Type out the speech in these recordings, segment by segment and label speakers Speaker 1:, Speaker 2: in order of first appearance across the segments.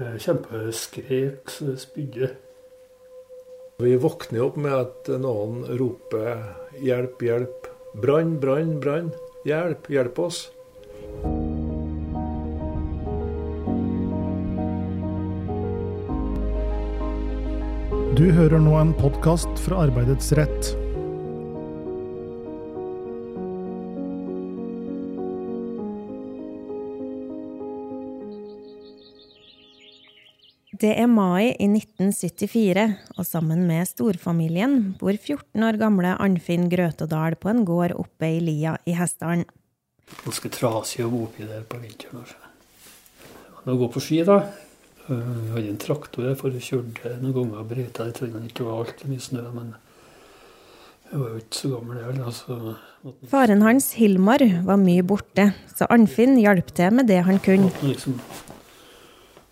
Speaker 1: Kjempeskrek så det spydde. Vi våkner opp med at noen roper 'hjelp, hjelp'. Brann, brann, brann. Hjelp, hjelp oss.
Speaker 2: Du hører nå en podkast fra Arbeidets rett.
Speaker 3: Det er mai i 1974, og sammen med storfamilien bor 14 år gamle Arnfinn Grøtedal på en gård oppe i lia i Hessdalen.
Speaker 1: Ganske trasig å bo oppi der på vinteren. Altså. hadde gått på ski, da. Vi hadde en traktor der for vi kjørte noen ganger og brøyta litt. Det var altfor mye snø, men jeg var jo ikke så gammel, jeg altså.
Speaker 3: Faren hans, Hilmar, var mye borte, så Arnfinn hjalp til med det han kunne.
Speaker 1: Liksom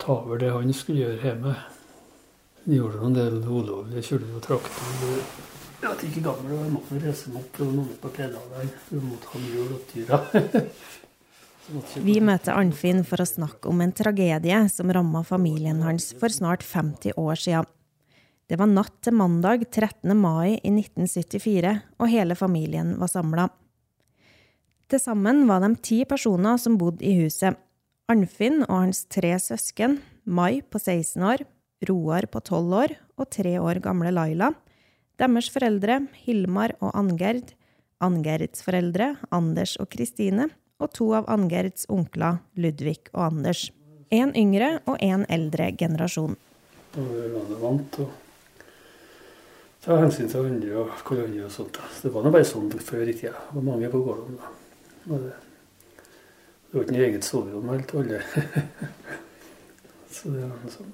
Speaker 1: ta over det han skulle gjøre hjemme. Han gjorde en del ulovlige Kjørte og traktor. Jeg vet ikke gammel, jeg måtte reise meg opp og noe på pedalene. Du måtte ha og tyra.
Speaker 3: Vi møter Arnfinn for å snakke om en tragedie som ramma familien hans for snart 50 år siden. Det var natt til mandag 13. mai i 1974, og hele familien var samla. Til sammen var de ti personer som bodde i huset. Arnfinn og hans tre søsken, Mai på 16 år, Roar på 12 år og tre år gamle Laila, deres foreldre, Hilmar og Angerd, Angerds foreldre, Anders og Kristine, og to av Angerds onkler, Ludvig og Anders. En yngre og en eldre generasjon.
Speaker 1: Landet vant og ta hensyn til andre og hverandre og sånt. Det var nå bare sånn før i tida. Det var mange på gården da. Det var ikke noe eget soverom helt alle. Så det var sånn.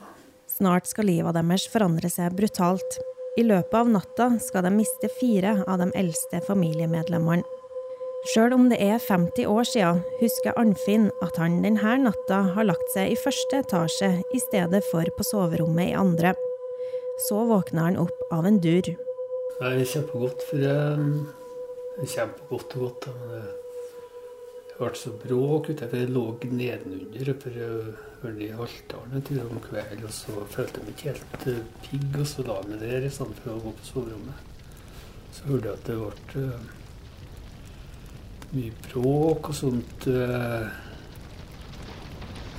Speaker 3: Snart skal livet deres forandre seg brutalt. I løpet av natta skal de miste fire av de eldste familiemedlemmene. Sjøl om det er 50 år siden, husker Arnfinn at han denne natta har lagt seg i første etasje i stedet for på soverommet i andre. Så våkner han opp av en dur.
Speaker 1: Det er kjempegodt, for jeg, det er kjempegodt og godt. Men det, det ble så bråk ute, for jeg lå nedenunder for jeg i Haltdalen til om kvelden, og så følte jeg meg ikke helt uh, pigg, og så la jeg meg der i stedet å gå på soverommet. Så hørte jeg at det ble uh, mye bråk og sånt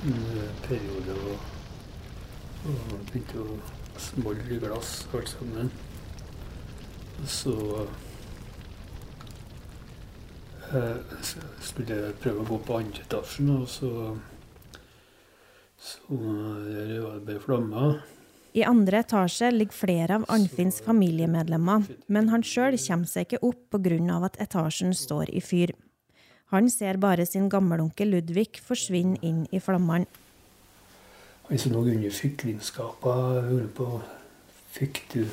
Speaker 1: en periode. Og, og begynte å smolle glass alt sammen. Og så skulle jeg prøve å gå på andre etasjen, og så, så der var det bare flammer.
Speaker 3: I andre etasje ligger flere av Arnfinns familiemedlemmer, men han sjøl kommer seg ikke opp pga. at etasjen står i fyr. Han ser bare sin gammelonkel Ludvig forsvinne inn i flammene.
Speaker 1: Han som lå under fiklinnskapene, på fikk du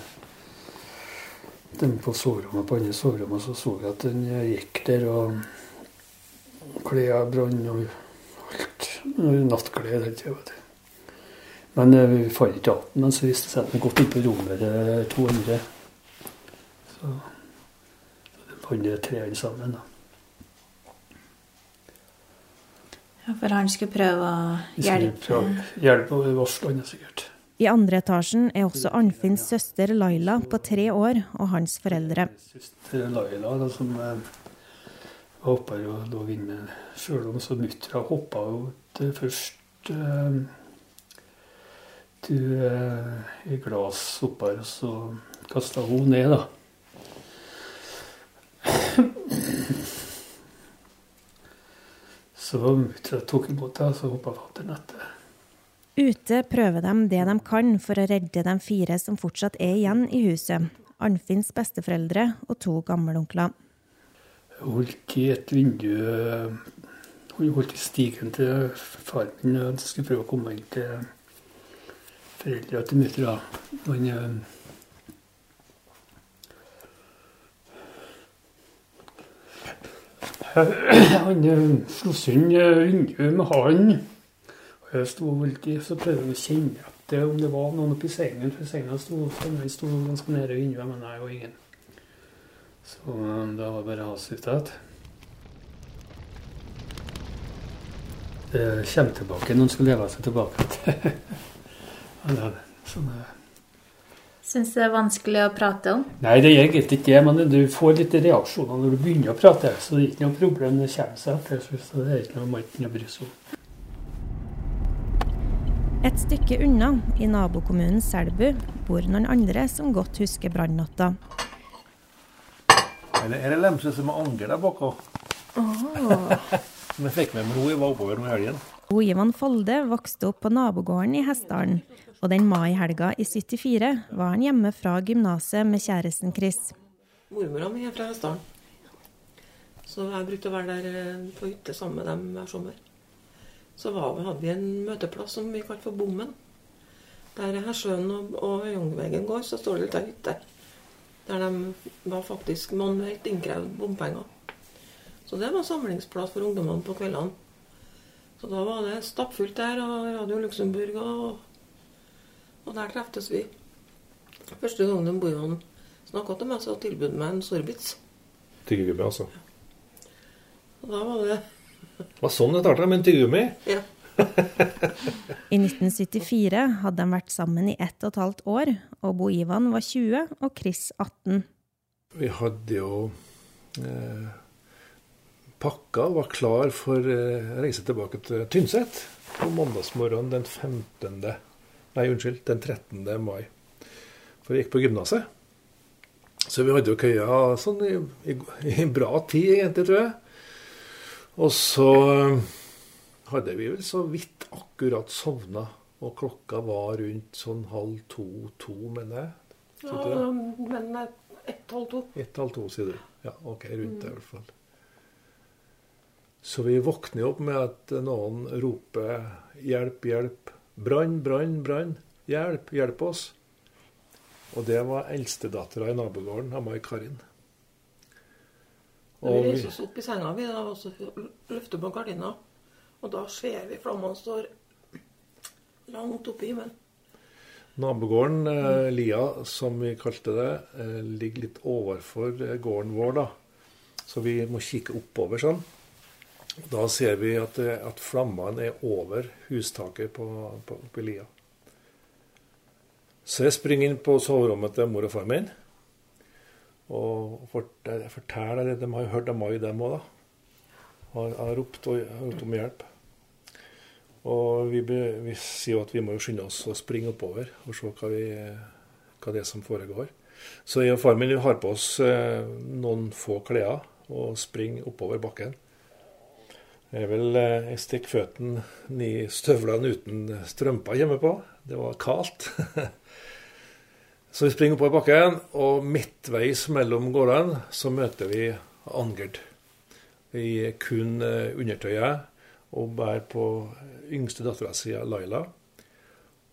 Speaker 1: den på soverommet på andre soverommet, så så jeg at den gikk der, og klærne brant og alt. Nattklær hele tida, vet du. Men eh, vi fant ikke igjen men så viste det seg at den gått inn på rommet to andre. Så, så de fant tre sammen, da.
Speaker 4: Ja, For han skulle prøve å hjelpe?
Speaker 1: Hjelpe og varsle han sikkert.
Speaker 3: I andre etasjen er også Arnfinns søster Laila på tre år og hans foreldre.
Speaker 1: Søster Laila da, som eh, hoppa og lå inne sjøl om så muttra hoppa ut først eh, til eh, glass oppå her, og så kasta hun ned, da. Så mutter'n tok imot henne, så hoppa fatter'n etter.
Speaker 3: Ute prøver de det de kan for å redde de fire som fortsatt er igjen i huset. Arnfinns besteforeldre og to gammelonkler.
Speaker 1: Jeg holdt i et vindu Hun holdt i stigen til far min og skulle prøve å komme inn til foreldra til mutter'n. Han Han slo sund vinduet med halen. Jeg sto alltid, så prøvde jeg å kjenne etter om det var noen oppi sengen. For senga sto, den sto ganske nede og vinduet, men det og ingen. Så um, da var det bare hans ut igjen. Det kommer tilbake. Noen skal leve seg tilbake. sånne
Speaker 4: Syns du det er vanskelig å prate om?
Speaker 1: Nei, det er egentlig ikke det. Men du får litt reaksjoner når du begynner å prate. Så det er ikke noe problem. Det kommer seg etter. Så det er ikke noe man ikke bry seg om.
Speaker 3: Et stykke unna, i nabokommunen Selbu, bor noen andre som godt husker brannnatta.
Speaker 5: Er er Lemse som er anger der bak òg. Som jeg fikk med meg hun var oppover nå i helgen.
Speaker 3: Ivan Folde vokste opp på nabogården i Hessdalen, og den maihelga i 74 var han hjemme fra gymnaset med kjæresten Chris.
Speaker 6: Mormora mi er fra Hessdalen. Så jeg brukte å være der eh, på hytte sammen med dem hver sommer. Så var, hadde vi en møteplass som vi kalte for Bommen. Der Hersjøen og, og Øyungveggen går, så står det litt ei hytte. Der de var faktisk manuelt innkrevd bompenger. Så det var samlingsplass for ungdommene på kveldene. Så da var det stappfullt der, og Radio Luxembourg, og, og der treftes vi. Første gangen de boerne snakka til meg, så tilbød meg en sorbitz.
Speaker 5: Tyggegummi, altså.
Speaker 6: Og da var det
Speaker 5: Det var sånn det starta, med en tyggegummi.
Speaker 6: Ja.
Speaker 3: I 1974 hadde de vært sammen i ett og et halvt år, og Bo Ivan var 20 og Chris 18.
Speaker 5: Vi hadde jo eh, pakka og var klar for eh, reise tilbake til Tynset på mandagsmorgenen den 15. Nei, unnskyld, den 13. mai. For vi gikk på gymnaset. Så vi hadde jo køya sånn i, i, i bra tid, egentlig, tror jeg. Og så eh, hadde vi vel så vidt akkurat sovna, og klokka var rundt sånn halv to-to, mener jeg.
Speaker 6: Ja men ett-halv to.
Speaker 5: Ett, halv to, sier du. Ja, OK, rundt det i hvert fall. Så vi våkner opp med at noen roper 'hjelp, hjelp'. Brann, brann, brann. Hjelp, hjelp oss. Og det var eldstedattera i nabogården, Amai Karin.
Speaker 6: Og vi reiser oss opp i senga vi da, og så løfter på gardina. Og da ser vi flammene står langt oppe i himmelen.
Speaker 5: nabogården, eh, Lia, som vi kalte det, eh, ligger litt overfor eh, gården vår, da. Så vi må kikke oppover sånn. Da ser vi at, at flammene er over hustaket på, på, på Lia. Så jeg springer inn på soverommet til mor og far min. Og forteller De har jo hørt Amai, dem òg, da. Og har, ropt, og, ropt om hjelp. Og vi, be, vi sier jo at vi må jo skynde oss å springe oppover og se hva, vi, hva det er som foregår. Så jeg og far min har på oss eh, noen få klær og springer oppover bakken. Jeg vil eh, jeg stikker føttene i støvlene uten strømper hjemme på. Det var kaldt. så vi springer oppover bakken, og midtveis mellom gårdene så møter vi Angerd. I kun eh, undertøyet og bærer på yngste dattera si, Laila.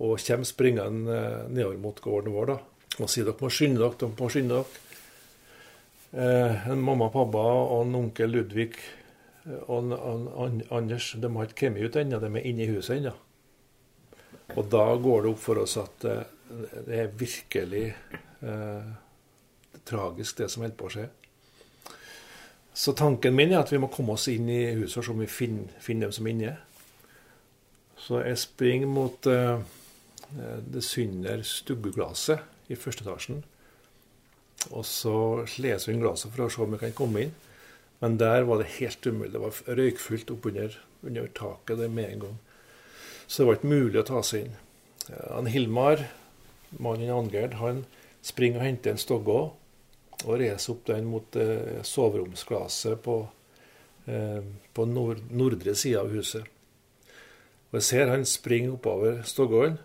Speaker 5: Og kommer springende eh, nedover mot gården vår da, og sier dere må skynde dere. dere må skynde dere. Eh, mamma og pappa og en onkel Ludvig eh, og en, en, An- Anders de har ikke kommet ut ennå, de er inne i huset ennå. Og da går det opp for oss at eh, det er virkelig eh, tragisk, det som holder på å skje. Så tanken min er at vi må komme oss inn i huset og se om vi finner, finner dem som er inne. Så jeg springer mot eh, det synder stuggeglasset i første etasjen. Og så leser vi inn glasset for å se om vi kan komme inn. Men der var det helt umulig. Det var røykfullt oppunder under taket det med en gang. Så det var ikke mulig å ta seg inn. Eh, Han Hilmar, mannen Angerd, han springer og henter en stogge og reiser opp den mot eh, soveromsglasset på, eh, på nord nordre sida av huset. Og Jeg ser han springer oppover stoggen,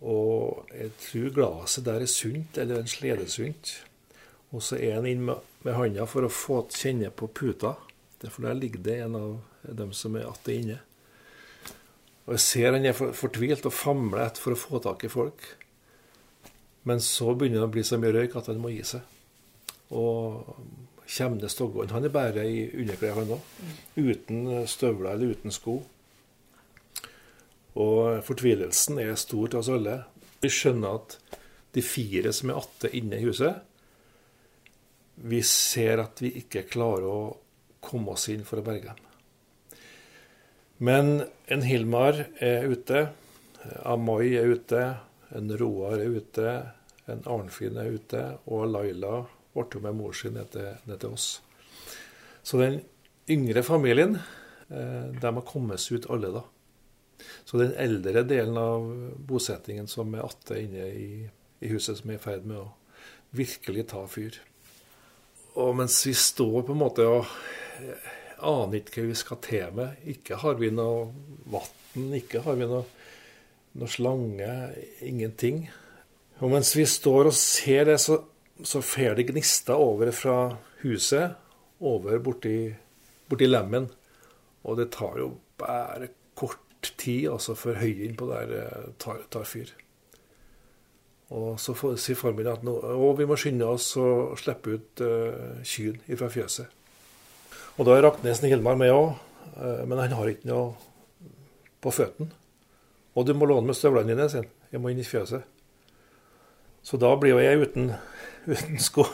Speaker 5: og jeg tror glasset der er sunt, eller en sledesunt. Og så er han inn med, med handa for å få kjenne på puta, for der ligger det en av dem som er atte inne. Og jeg ser han er for, fortvilt og famler etter for å få tak i folk. Men så begynner det å bli så mye røyk at han må gi seg. Og kommer det Stoggården Han er bare i underklær, han òg. Uten støvler eller uten sko. Og fortvilelsen er stor til oss alle. Vi skjønner at de fire som er atte inne i huset, vi ser at vi ikke klarer å komme oss inn for å berge dem. Men en Hilmar er ute. Amoy er ute, en Roar er ute, en Arnfinn er ute, og Laila ble med mor sin ned til, ned til oss. Så den yngre familien, eh, de har kommet seg ut alle da. Så den eldre delen av bosettingen som er atte inne i, i huset, som er i ferd med å virkelig ta fyr. Og mens vi står på en måte og aner ikke hva vi skal til med, ikke har vi noe vann, ikke har vi noe, noe slange, ingenting. Og mens vi står og ser det, så, så fer det gnister over fra huset over borti, borti lemmen. Og det tar jo bare kort tid altså før høyen på der eh, tar, tar fyr. Og så sier min at nå, å, vi må skynde oss og slippe ut uh, kyrne fra fjøset. Og da er Raknesen Hilmar med òg, uh, men han har ikke noe på føttene. Og du må låne med støvlene dine, sier han. Jeg må inn i fjøset. Så da blir jo jeg uten, uten sko.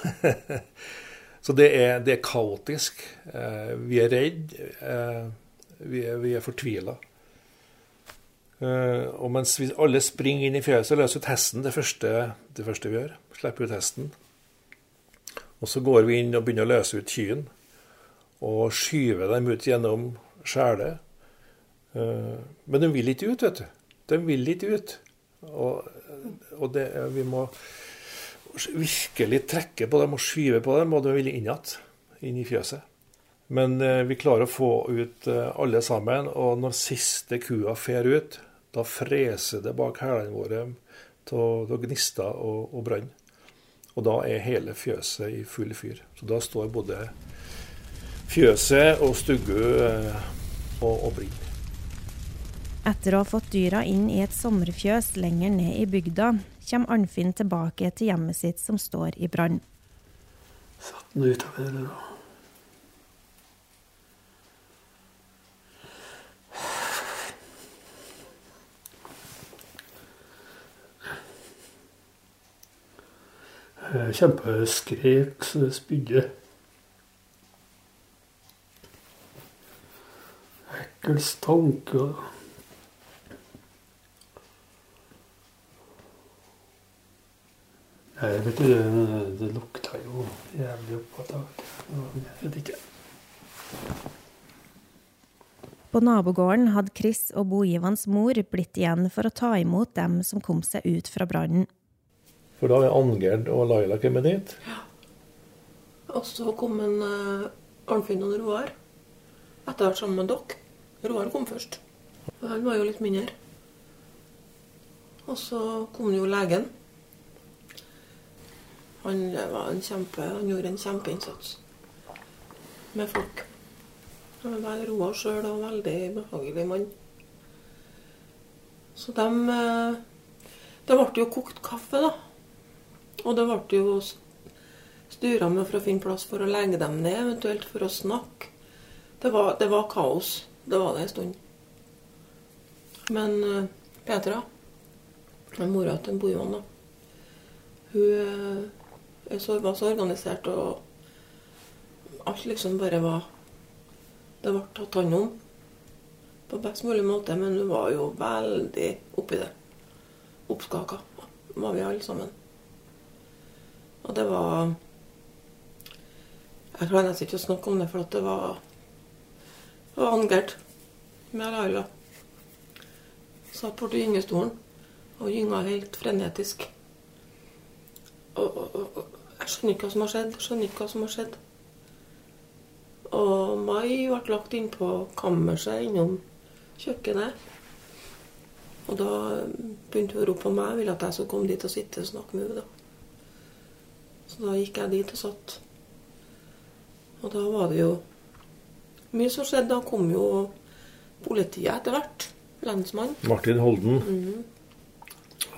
Speaker 5: så det er, det er kaotisk. Uh, vi er redde. vi er, vi er fortvila. Uh, og mens vi alle springer inn i fjøset, løser ut hesten det første, det første vi gjør. Slipper ut hesten. Og så går vi inn og begynner å løse ut kyen. Og skyver dem ut gjennom skjælet. Men de vil ikke ut, vet du. De vil ikke ut. Og, og det, vi må virkelig trekke på dem og skyve på dem, og de vil inn igjen. Inn i fjøset. Men eh, vi klarer å få ut alle sammen, og når siste kua fer ut, da freser det bak hælene våre av gnister og, og brann. Og da er hele fjøset i full fyr. Så da står både fjøset og stuggu eh, og, og brenner.
Speaker 3: Etter å ha fått dyra inn i et sommerfjøs lenger ned i bygda, kommer Arnfinn tilbake til hjemmet sitt som står i brann.
Speaker 1: Satt den utover det da. Kjempeskrek så det spydde. Ekkel stank. og Jeg vet du, det, det lukta jo jævlig oppå tak. Jeg vet ikke.
Speaker 3: På nabogården hadde Chris og Bo Ivans mor blitt igjen for å ta imot dem som kom seg ut fra brannen.
Speaker 5: For da er Angerd og Laila kommet dit?
Speaker 6: Ja. Og så kom en uh, Arnfinn og Roar etter hvert sammen med dere. Roar kom først. Han var jo litt mindre. Og så kom jo legen. Han, en kjempe, han gjorde en kjempeinnsats med folk. Han var Roar sjøl og veldig behagelig mann. Så de eh, Det ble jo kokt kaffe, da. Og det ble jo styra med for å finne plass for å legge dem ned, eventuelt for å snakke. Det var, det var kaos. Det var det en stund. Men uh, Petra, mora til Bojan, da, hun uh, så, var så organisert, og alt liksom bare var Det ble tatt hånd om på best mulig måte, men hun var jo veldig oppi det. Oppskaka var vi alle sammen. Og det var Jeg klarer nesten ikke å snakke om det, for det var det var angert med Laila. Satt borti gyngestolen og gynga helt frenetisk. Og, og, og, jeg skjønner ikke hva som har skjedd. Skjønner ikke hva som har skjedd. Og Mai ble lagt inn på kammerset innom kjøkkenet. Og da begynte hun å rope på meg, ville at jeg skulle komme dit og sitte og snakke med henne. Så da gikk jeg dit og satt. Og da var det jo mye som skjedde. Da kom jo politiet etter hvert. Lensmannen.
Speaker 5: Martin Holden. Mm.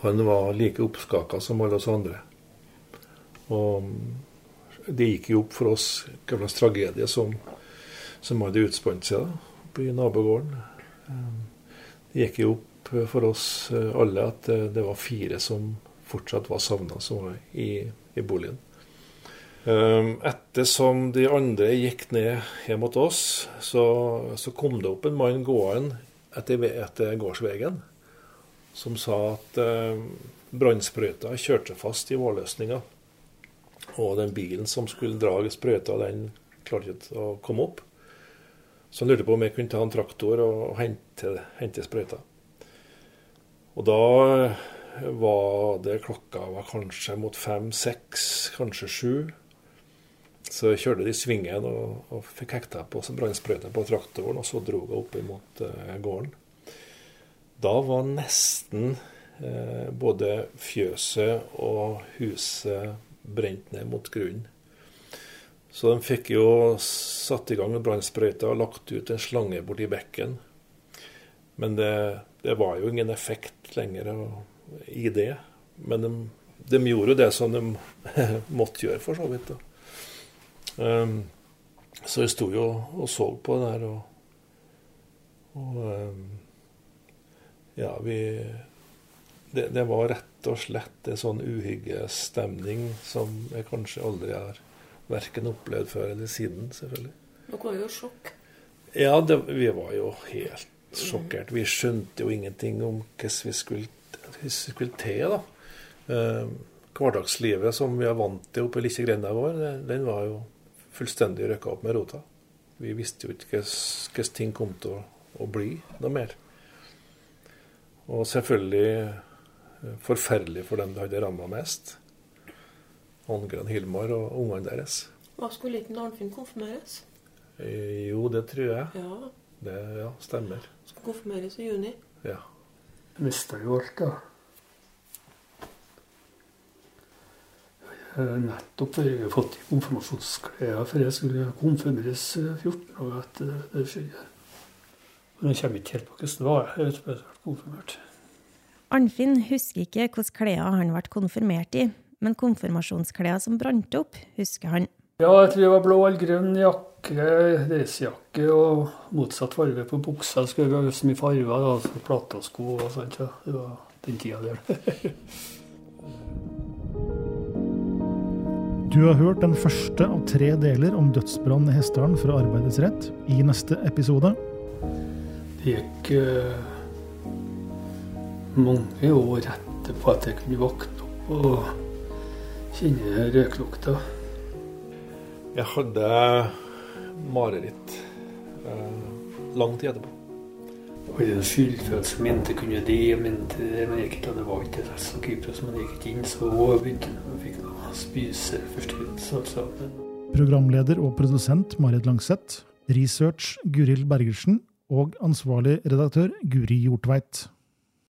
Speaker 5: Han var like oppskaka som alle oss andre. Og det gikk jo opp for oss hva slags tragedie som, som hadde utspant seg da, oppe i nabogården. Det gikk jo opp for oss alle at det var fire som fortsatt var savna, som var i, i boligen. Ehm, ettersom de andre gikk ned hjem mot oss, så, så kom det opp en mann gående etter, etter gårdsveien. som sa at eh, brannsprøyta kjørte fast i vårløsninga. Og den bilen som skulle dra sprøyta, den klarte ikke å komme opp. Så han lurte på om jeg kunne ta en traktor og hente, hente sprøyta. Og da var det klokka var kanskje mot fem-seks, kanskje sju. Så jeg kjørte de svingen og, og fikk hekta på brannsprøyta på traktoren, og så dro jeg opp mot eh, gården. Da var nesten eh, både fjøset og huset brent ned mot grunnen. Så de fikk jo satt i gang med brannsprøyta og lagt ut en slange borti bekken. Men det, det var jo ingen effekt lenger i det. Men de, de gjorde jo det som de måtte gjøre, for så vidt. Um, så jeg sto jo og så på det der, og, og um, Ja, vi det, det, var rett og slett en sånn uhyggestemning som jeg kanskje aldri har verken opplevd før eller siden, selvfølgelig.
Speaker 6: Dere var jo sjokk?
Speaker 5: Ja, det, vi var jo helt sjokkert. Vi skjønte jo ingenting om hvordan vi skulle, skulle til. da. Um, hverdagslivet som vi er vant til oppe i lille grenda vår, den var jo fullstendig røkka opp med rota. Vi visste jo ikke hvordan ting kom til å, å, bli noe mer. Og selvfølgelig forferdelig for dem det hadde ramma mest. Angren Hilmar og ungene deres.
Speaker 6: Hva skulle ikke Arnfinn konfirmeres?
Speaker 5: Eh, jo, det tror jeg.
Speaker 6: Ja.
Speaker 5: Det ja, stemmer.
Speaker 6: Skal konfirmeres i juni?
Speaker 5: Ja.
Speaker 1: Mista jo alt, da. Eh, nettopp har jeg fått konfirmasjonsklær for jeg skulle konfirmeres 14 eh, år etter det skjedde. Men jeg kommer ikke helt på hvordan det var. Jeg vet ikke om jeg ble konfirmert.
Speaker 3: Arnfinn husker ikke hvilke klær han ble konfirmert i, men konfirmasjonsklær som brant opp, husker han.
Speaker 1: Ja, jeg tror det var blå eller grønn jakke, dressjakke og motsatt farge på buksa. Skulle være så mye farger, da, platesko og sånt. Ja. Det var den tida der.
Speaker 2: Du har hørt den første av tre deler om dødsbrannen i Hessdalen fra Arbeidets rett i neste episode.
Speaker 1: Det gikk uh, mange år etterpå at jeg kunne våkne opp og kjenne røyklukta.
Speaker 5: Jeg hadde mareritt eh, lang tid etterpå.
Speaker 1: Og en skyldfølelsen min til kunne det, men det, men jeg ikke, det var ikke det så kypros, men jeg gikk inn, så begynte jeg fikk noe spiseforstyrrelse. Altså.
Speaker 2: Programleder og produsent Marit Langseth. Research Guril Bergersen. Og ansvarlig redaktør Guri Hjortveit.